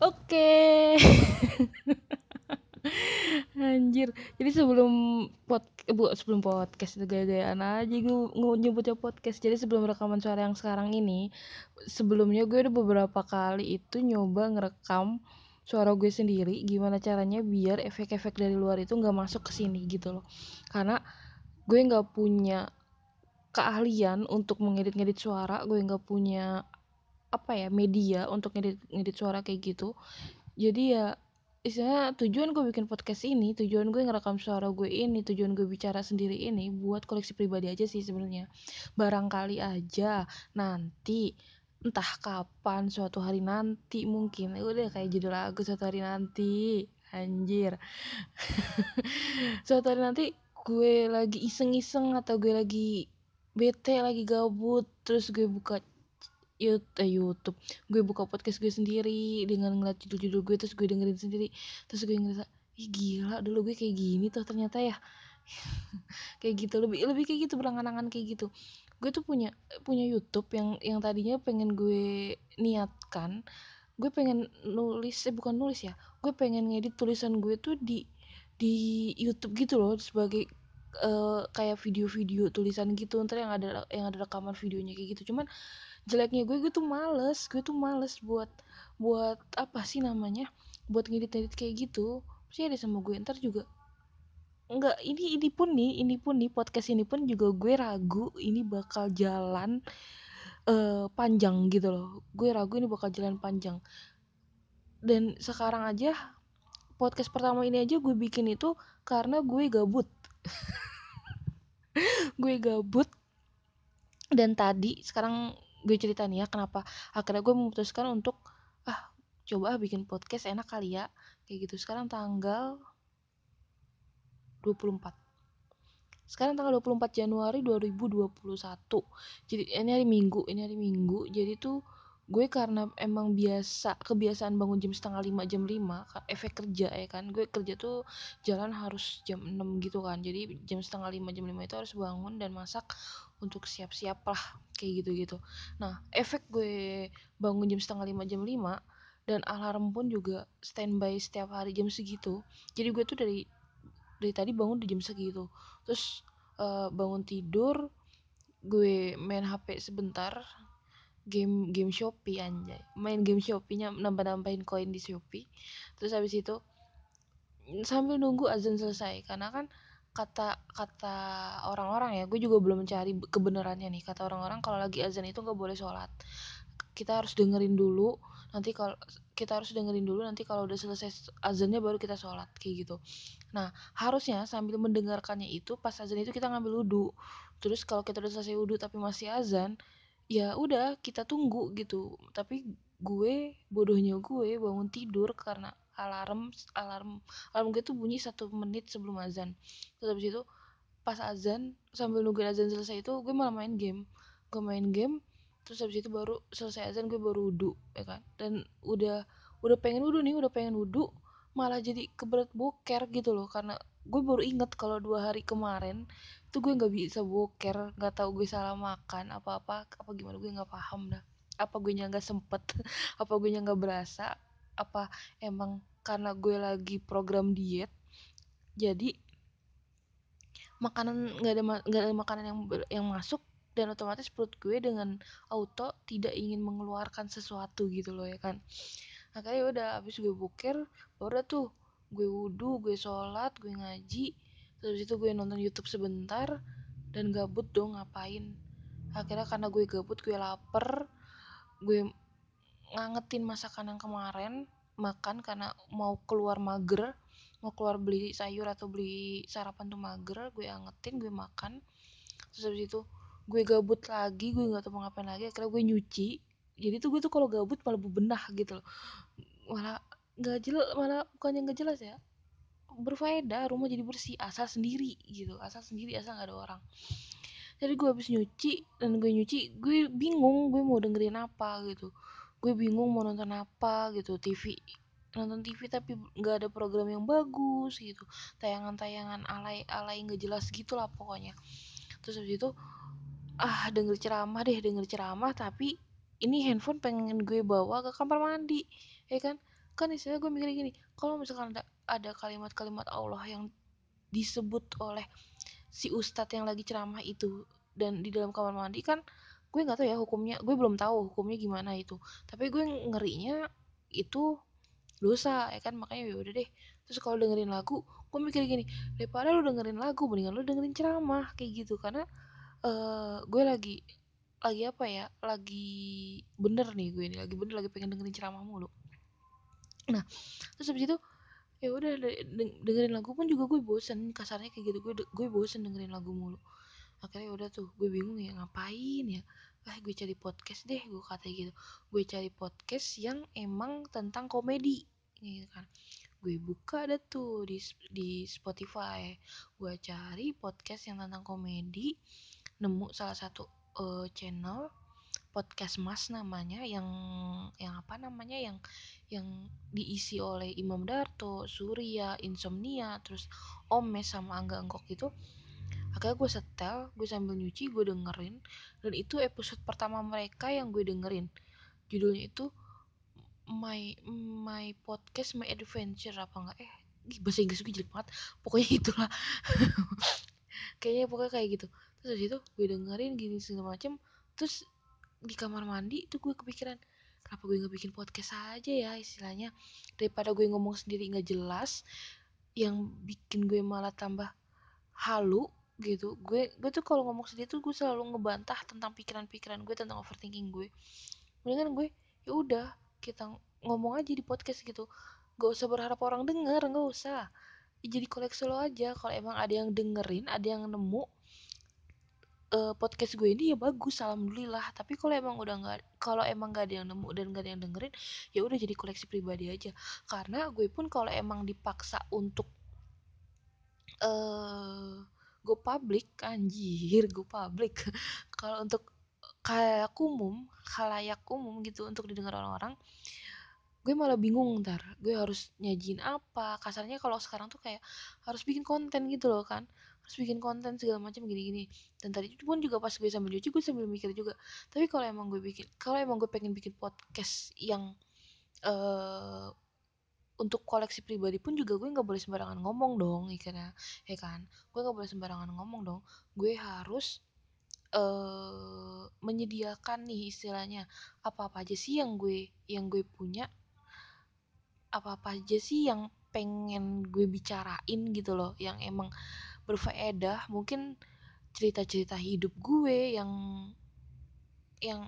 Oke. Anjir. Jadi sebelum pod bu sebelum podcast itu gaya-gayaan aja gue nyebutnya podcast. Jadi sebelum rekaman suara yang sekarang ini, sebelumnya gue udah beberapa kali itu nyoba ngerekam suara gue sendiri gimana caranya biar efek-efek dari luar itu nggak masuk ke sini gitu loh. Karena gue nggak punya keahlian untuk mengedit-ngedit suara, gue nggak punya apa ya media untuk ngedit ngedit suara kayak gitu. Jadi ya istilahnya tujuan gue bikin podcast ini tujuan gue ngerekam suara gue ini tujuan gue bicara sendiri ini buat koleksi pribadi aja sih sebenarnya. Barangkali aja nanti entah kapan suatu hari nanti mungkin ya udah kayak judul lagu suatu hari nanti anjir. Suatu hari nanti gue lagi iseng-iseng atau gue lagi bete lagi gabut terus gue buka YouTube, eh, YouTube. Gue buka podcast gue sendiri dengan ngeliat judul-judul gue terus gue dengerin sendiri. Terus gue ngerasa ih gila dulu gue kayak gini tuh ternyata ya. Kayak gitu lebih lebih kayak gitu berangan-angan kayak gitu. Gue tuh punya punya YouTube yang yang tadinya pengen gue niatkan gue pengen nulis eh bukan nulis ya gue pengen ngedit tulisan gue tuh di di YouTube gitu loh sebagai uh, kayak video-video tulisan gitu ntar yang ada yang ada rekaman videonya kayak gitu. Cuman jeleknya gue gue tuh males gue tuh males buat buat apa sih namanya buat ngedit-ngedit kayak gitu. Sih ada sama gue ntar juga enggak ini ini pun nih ini pun nih podcast ini pun juga gue ragu ini bakal jalan uh, panjang gitu loh. Gue ragu ini bakal jalan panjang. Dan sekarang aja podcast pertama ini aja gue bikin itu karena gue gabut. Gue gabut. Dan tadi sekarang gue cerita nih ya kenapa akhirnya gue memutuskan untuk ah coba bikin podcast enak kali ya. Kayak gitu. Sekarang tanggal 24 sekarang tanggal 24 Januari 2021 jadi ini hari Minggu ini hari Minggu. Jadi tuh gue karena emang biasa kebiasaan bangun jam setengah lima jam lima efek kerja ya kan. Gue kerja tuh jalan harus jam 6 gitu kan. Jadi jam setengah lima jam lima itu harus bangun dan masak untuk siap-siap lah kayak gitu-gitu. Nah efek gue bangun jam setengah lima jam lima dan alarm pun juga standby setiap hari jam segitu. Jadi gue tuh dari dari tadi bangun di jam segitu. Terus uh, bangun tidur gue main HP sebentar game game Shopee anjay. Main game Shopee-nya nambah-nambahin koin di Shopee. Terus habis itu sambil nunggu azan selesai. Karena kan kata kata orang-orang ya gue juga belum mencari kebenarannya nih. Kata orang-orang kalau lagi azan itu nggak boleh sholat. Kita harus dengerin dulu nanti kalau kita harus dengerin dulu nanti kalau udah selesai azannya baru kita sholat kayak gitu. Nah harusnya sambil mendengarkannya itu pas azan itu kita ngambil wudhu. Terus kalau kita udah selesai wudhu tapi masih azan ya udah kita tunggu gitu. Tapi gue bodohnya gue bangun tidur karena alarm alarm alarm gue tuh bunyi satu menit sebelum azan. Terus habis itu pas azan sambil nungguin azan selesai itu gue malah main game. Gue main game terus habis itu baru selesai azan gue baru wudhu ya kan? Dan udah udah pengen wudhu nih udah pengen wudhu malah jadi keberat boker gitu loh. Karena gue baru inget kalau dua hari kemarin itu gue nggak bisa boker nggak tahu gue salah makan apa apa apa gimana gue nggak paham dah. Apa gue nya nggak sempet apa gue nya nggak berasa apa emang karena gue lagi program diet jadi makanan nggak ada nggak ada makanan yang yang masuk dan otomatis perut gue dengan auto tidak ingin mengeluarkan sesuatu gitu loh ya kan. Akhirnya udah habis gue boker baru tuh gue wudhu gue sholat gue ngaji terus itu gue nonton YouTube sebentar dan gabut dong ngapain? Akhirnya karena gue gabut gue lapar gue ngangetin masakan yang kemarin makan karena mau keluar mager mau keluar beli sayur atau beli sarapan tuh mager gue angetin gue makan. Terus habis itu gue gabut lagi gue nggak tahu mau ngapain lagi akhirnya gue nyuci. Jadi tuh gue tuh kalau gabut malah bebenah gitu loh. Malah nggak jelas malah bukannya nggak jelas ya berfaedah rumah jadi bersih asal sendiri gitu asal sendiri asal nggak ada orang. Jadi gue habis nyuci dan gue nyuci gue bingung gue mau dengerin apa gitu gue bingung mau nonton apa gitu TV nonton TV tapi nggak ada program yang bagus gitu. Tayangan-tayangan alay alay nggak jelas gitu lah pokoknya. Terus habis itu ah denger ceramah deh denger ceramah tapi ini handphone pengen gue bawa ke kamar mandi. Ya kan? Kan istilah gue mikir gini kalau misalkan ada ada kalimat-kalimat Allah yang disebut oleh si ustadz yang lagi ceramah itu dan di dalam kamar mandi kan gue nggak tahu ya hukumnya. Gue belum tahu hukumnya gimana itu. Tapi gue ngerinya itu dosa ya kan? Makanya ya udah deh. Terus kalau dengerin lagu gue mikir gini daripada lu dengerin lagu mendingan lu dengerin ceramah kayak gitu. Karena uh, gue lagi lagi apa ya lagi bener nih gue ini lagi bener lagi pengen dengerin ceramah mulu. Nah terus habis itu ya udah dengerin lagu pun juga gue bosen kasarnya kayak gitu. Gue gue bosen dengerin lagu mulu akhirnya ya udah tuh gue bingung ya ngapain ya? Ah gue cari podcast deh gue kata gitu. Gue cari podcast yang emang tentang komedi gitu kan? Gue buka ada tuh di di Spotify. Gue cari podcast yang tentang komedi nemu salah satu uh, channel podcast Mas namanya yang yang apa namanya yang yang diisi oleh Imam Darto, Surya, Insomnia, terus Omes sama Angga Anggok itu akhirnya gue setel gue sambil nyuci gue dengerin dan itu episode pertama mereka yang gue dengerin. Judulnya itu my my podcast my adventure apa enggak? Eh bahasa Inggris gue jelek banget. Pokoknya itulah. Kayaknya pokoknya kayak gitu. Terus itu gue dengerin gini segala macem. Terus di kamar mandi tuh gue kepikiran kenapa gue nggak bikin podcast aja ya istilahnya? Daripada gue ngomong sendiri nggak jelas yang bikin gue malah tambah halu gitu. Gue gue tuh kalau ngomong sendiri tuh gue selalu ngebantah tentang pikiran-pikiran gue tentang overthinking gue. Mendingan gue ya udah kita ngomong aja di podcast gitu. Gak usah berharap orang denger gak usah. Jadi koleksi lo aja. Kalau emang ada yang dengerin ada yang nemu uh, podcast gue ini ya bagus alhamdulillah. Tapi kalau emang udah nggak kalau emang gak ada yang nemu dan gak ada yang dengerin ya udah jadi koleksi pribadi aja. Karena gue pun kalau emang dipaksa untuk uh, go public anjir go public. Kalau untuk kayak umum khalayak umum gitu untuk didengar orang-orang gue malah bingung ntar. Gue harus nyajin apa? Kasarnya kalau sekarang tuh kayak harus bikin konten gitu loh kan. Harus bikin konten segala macam gini-gini. Dan tadi pun juga pas gue sambil cuci gue sambil mikir juga. Tapi kalau emang gue bikin kalau emang gue pengen bikin podcast yang uh, untuk koleksi pribadi pun juga gue nggak boleh sembarangan ngomong dong ikannya. Ya kan? Gue nggak boleh sembarangan ngomong dong. Gue harus uh, menyediakan nih istilahnya apa apa aja sih yang gue yang gue punya apa apa aja sih yang pengen gue bicarain gitu loh yang emang berfaedah. Mungkin cerita-cerita hidup gue yang yang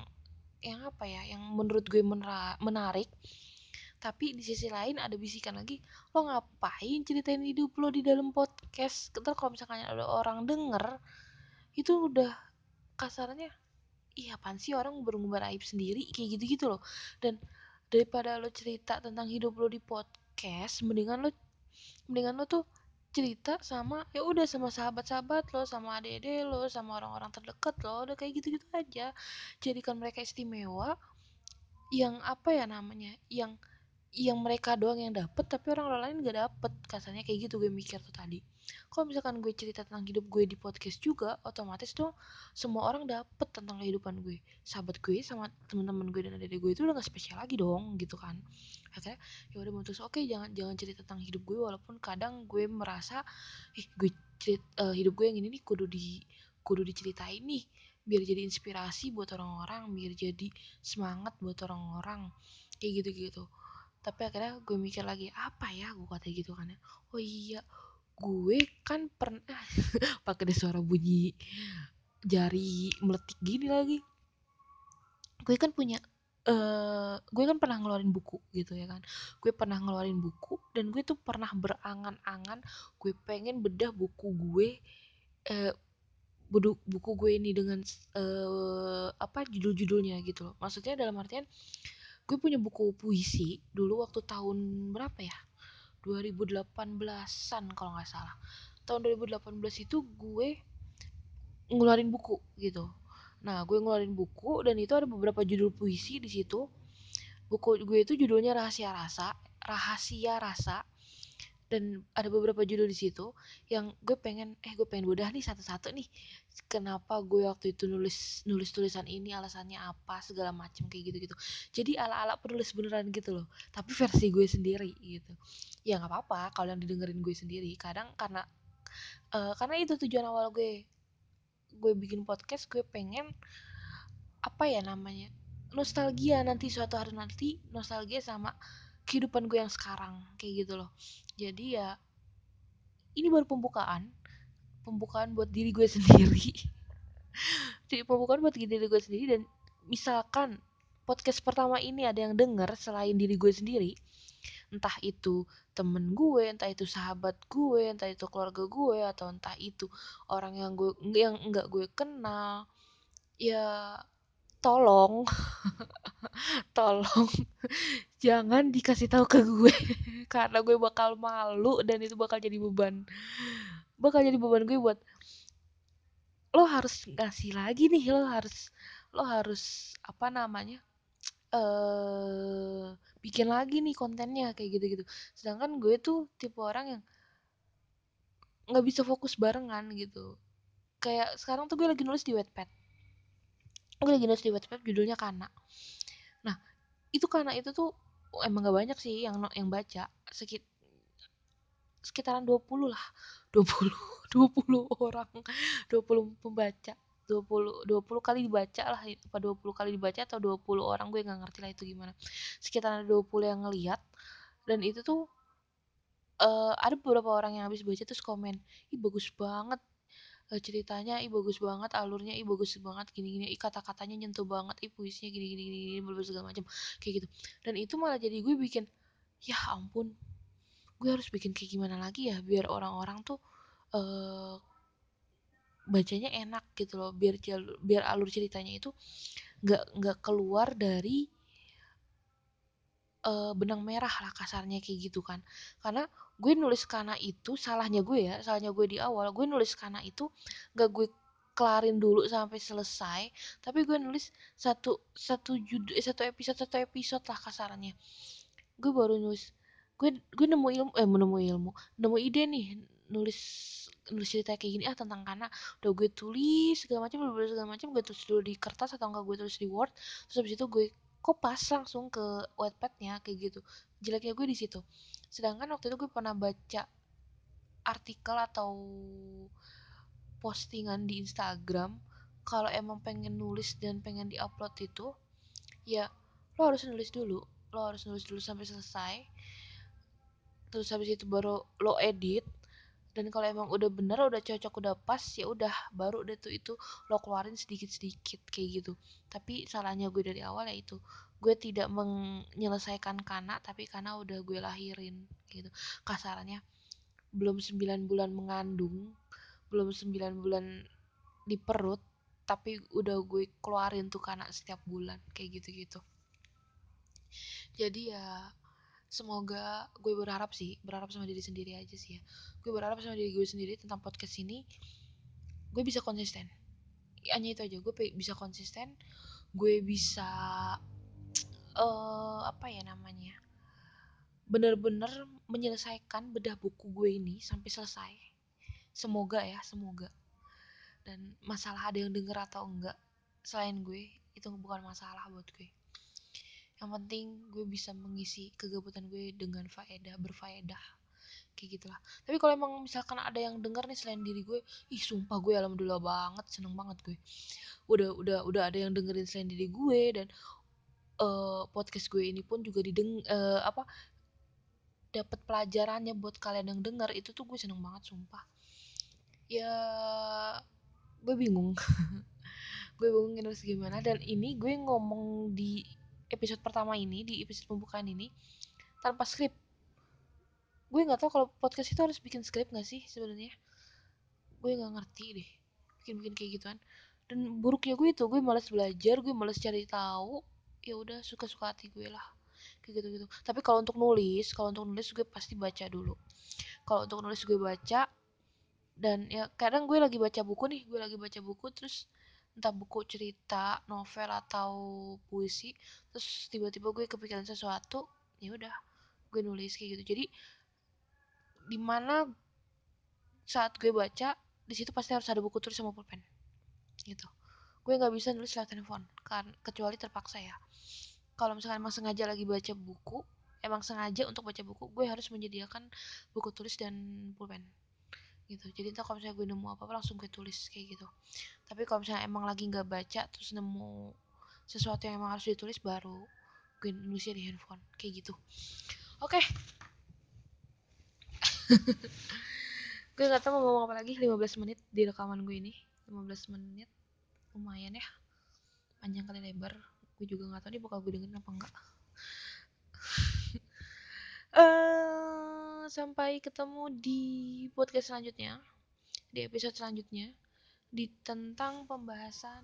yang apa ya yang menurut gue menarik tapi di sisi lain ada bisikan lagi lo ngapain ceritain hidup lo di dalam podcast? Ntar kalau misalkan ada orang denger itu udah kasarnya iya apaan sih orang berumbar aib sendiri? Kayak gitu-gitu loh. Dan daripada lo cerita tentang hidup lo di podcast mendingan lo mendingan lo tuh cerita sama ya udah sama sahabat-sahabat lo sama adik-adik lo sama orang-orang terdekat lo udah kayak gitu-gitu aja. Jadikan mereka istimewa yang apa ya namanya yang yang mereka doang yang dapet tapi orang, -orang lain gak dapet. Kasarnya kayak gitu gue mikir tuh tadi. Kalau misalkan gue cerita tentang hidup gue di podcast juga otomatis tuh semua orang dapet tentang kehidupan gue. Sahabat gue sama teman-teman gue dan adik-adik gue itu udah gak spesial lagi dong gitu kan. Akhirnya ya udah mutus. Oke okay, jangan jangan cerita tentang hidup gue walaupun kadang gue merasa ih gue cerit, uh, hidup gue yang ini nih kudu di kudu diceritain nih biar jadi inspirasi buat orang-orang biar jadi semangat buat orang-orang. Kayak gitu-gitu tapi akhirnya gue mikir lagi apa ya gue kata gitu kan ya? Oh iya gue kan pernah pakai suara bunyi jari meletik gini lagi. Gue kan punya uh, gue kan pernah ngeluarin buku gitu ya kan. Gue pernah ngeluarin buku dan gue tuh pernah berangan-angan gue pengen bedah buku gue uh, buku gue ini dengan uh, apa judul-judulnya gitu loh. Maksudnya dalam artian gue punya buku puisi dulu waktu tahun berapa ya? 2018an kalau nggak salah. Tahun 2018 itu gue ngeluarin buku gitu. Nah gue ngeluarin buku dan itu ada beberapa judul puisi di situ. Buku gue itu judulnya rahasia rasa rahasia rasa dan ada beberapa judul di situ yang gue pengen eh gue pengen bedah nih satu-satu nih. Kenapa gue waktu itu nulis nulis tulisan ini alasannya apa segala macem kayak gitu gitu jadi ala-ala penulis beneran gitu loh tapi versi gue sendiri gitu. Ya nggak apa-apa kalau yang didengerin gue sendiri kadang karena uh, karena itu tujuan awal gue gue bikin podcast gue pengen apa ya namanya nostalgia nanti suatu hari nanti nostalgia sama kehidupan gue yang sekarang kayak gitu loh. Jadi ya ini baru pembukaan pembukaan buat diri gue sendiri. Jadi pembukaan buat diri gue sendiri dan misalkan podcast pertama ini ada yang denger selain diri gue sendiri entah itu temen gue entah itu sahabat gue entah itu keluarga gue atau entah itu orang yang gue yang enggak gue kenal ya tolong tolong jangan dikasih tahu ke gue karena gue bakal malu dan itu bakal jadi beban. Bakal jadi beban gue buat lo harus ngasih lagi nih lo harus lo harus apa namanya eh uh, bikin lagi nih kontennya kayak gitu-gitu. Sedangkan gue tuh tipe orang yang nggak bisa fokus barengan gitu. Kayak sekarang tuh gue lagi nulis di Wattpad gue lagi nulis di Wattpad judulnya Kana. Nah itu Kana itu tuh emang gak banyak sih yang yang baca. Sekit sekitaran 20 lah. 20 20 orang. 20 pembaca. 20 20 kali dibaca lah. Apa 20 kali dibaca atau 20 orang gue nggak ngerti lah itu gimana. Sekitaran 20 yang ngeliat dan itu tuh uh, ada beberapa orang yang habis baca terus komen ih bagus banget uh, ceritanya ih bagus banget alurnya ih bagus banget gini gini ih kata-katanya nyentuh banget ih puisinya gini gini gini, gini berbagai segala macam kayak gitu. Dan itu malah jadi gue bikin ya ampun gue harus bikin kayak gimana lagi ya biar orang-orang tuh uh, bacanya enak gitu loh. Biar biar alur ceritanya itu nggak nggak keluar dari uh, benang merah lah kasarnya kayak gitu kan. Karena gue nulis karena itu salahnya gue ya salahnya gue di awal gue nulis karena itu nggak gue kelarin dulu sampai selesai tapi gue nulis satu satu judul eh, satu episode satu episode lah kasarnya. Gue baru nulis gue gue nemu ilmu eh nemu ilmu nemu ide nih nulis nulis cerita kayak gini ah tentang karena udah gue tulis segala macam segala macam gue tulis dulu di kertas atau enggak gue tulis di word terus habis itu gue kopas langsung ke Wattpadnya kayak gitu. Jeleknya gue di situ. Sedangkan waktu itu gue pernah baca artikel atau postingan di Instagram kalau emang pengen nulis dan pengen diupload itu ya lo harus nulis dulu. Lo harus nulis dulu sampai selesai. Terus habis itu baru lo edit dan kalau emang udah bener udah cocok udah pas ya udah baru deh tuh itu lo keluarin sedikit sedikit kayak gitu. Tapi salahnya gue dari awal ya itu gue tidak menyelesaikan kana tapi karena udah gue lahirin gitu. Kasarannya belum 9 bulan mengandung belum 9 bulan di perut tapi udah gue keluarin tuh karena setiap bulan kayak gitu gitu jadi ya semoga gue berharap sih berharap sama diri sendiri aja sih ya. Gue berharap sama diri gue sendiri tentang podcast ini gue bisa konsisten. Hanya itu aja gue bisa konsisten gue bisa uh, apa ya namanya bener-bener menyelesaikan bedah buku gue ini sampai selesai. Semoga ya semoga. Dan masalah ada yang denger atau enggak selain gue itu bukan masalah buat gue yang penting gue bisa mengisi kegabutan gue dengan faedah berfaedah. Kayak gitulah. Tapi kalau emang misalkan ada yang denger nih selain diri gue ih sumpah gue alhamdulillah banget seneng banget gue. Udah udah udah ada yang dengerin selain diri gue dan uh, podcast gue ini pun juga dideng uh, apa dapat pelajarannya buat kalian yang denger itu tuh gue seneng banget sumpah. Ya gue bingung. Gue bingung harus gimana dan ini gue ngomong di episode pertama ini di episode pembukaan ini tanpa skrip. Gue nggak tahu kalau podcast itu harus bikin skrip nggak sih sebenarnya? Gue nggak ngerti deh bikin bikin kayak gituan. Dan buruknya gue itu gue malas belajar gue malas cari tahu ya udah suka suka hati gue lah kayak gitu gitu tapi kalau untuk nulis kalau untuk nulis gue pasti baca dulu. Kalau untuk nulis gue baca dan ya kadang gue lagi baca buku nih gue lagi baca buku terus entah buku cerita novel atau puisi terus tiba-tiba gue kepikiran sesuatu ya udah gue nulis kayak gitu. Jadi di mana saat gue baca di situ pasti harus ada buku tulis sama pulpen gitu. Gue nggak bisa nulis lewat handphone kan kecuali terpaksa ya. Kalau misalkan emang sengaja lagi baca buku emang sengaja untuk baca buku gue harus menyediakan buku tulis dan pulpen gitu. Jadi entah kalau misalnya gue nemu apa apa langsung gue tulis kayak gitu. Tapi kalau misalnya emang lagi nggak baca terus nemu sesuatu yang emang harus ditulis baru gue nulisnya di handphone kayak gitu. Oke. Okay. gue gak tau mau ngomong apa lagi. 15 menit di rekaman gue ini. 15 menit. Lumayan ya. Panjang kali lebar. Gue juga gak tau nih bakal gue dengerin apa enggak uh, sampai ketemu di podcast selanjutnya di episode selanjutnya di tentang pembahasan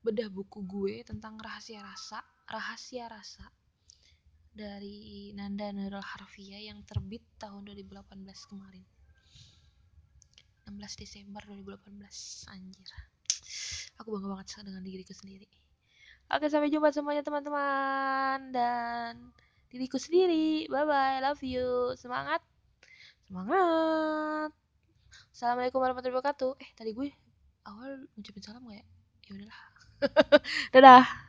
bedah buku gue tentang rahasia rasa rahasia rasa dari Nanda Nurul Harvia yang terbit tahun 2018 kemarin. 16 Desember 2018 anjir. Aku bangga banget dengan diriku sendiri. Oke sampai jumpa semuanya teman-teman. Dan diriku sendiri. Bye bye love you. Semangat. Semangat. Assalamualaikum warahmatullahi wabarakatuh. Eh tadi gue awal ngucapin salam gak ya? Ya udahlah. Dadah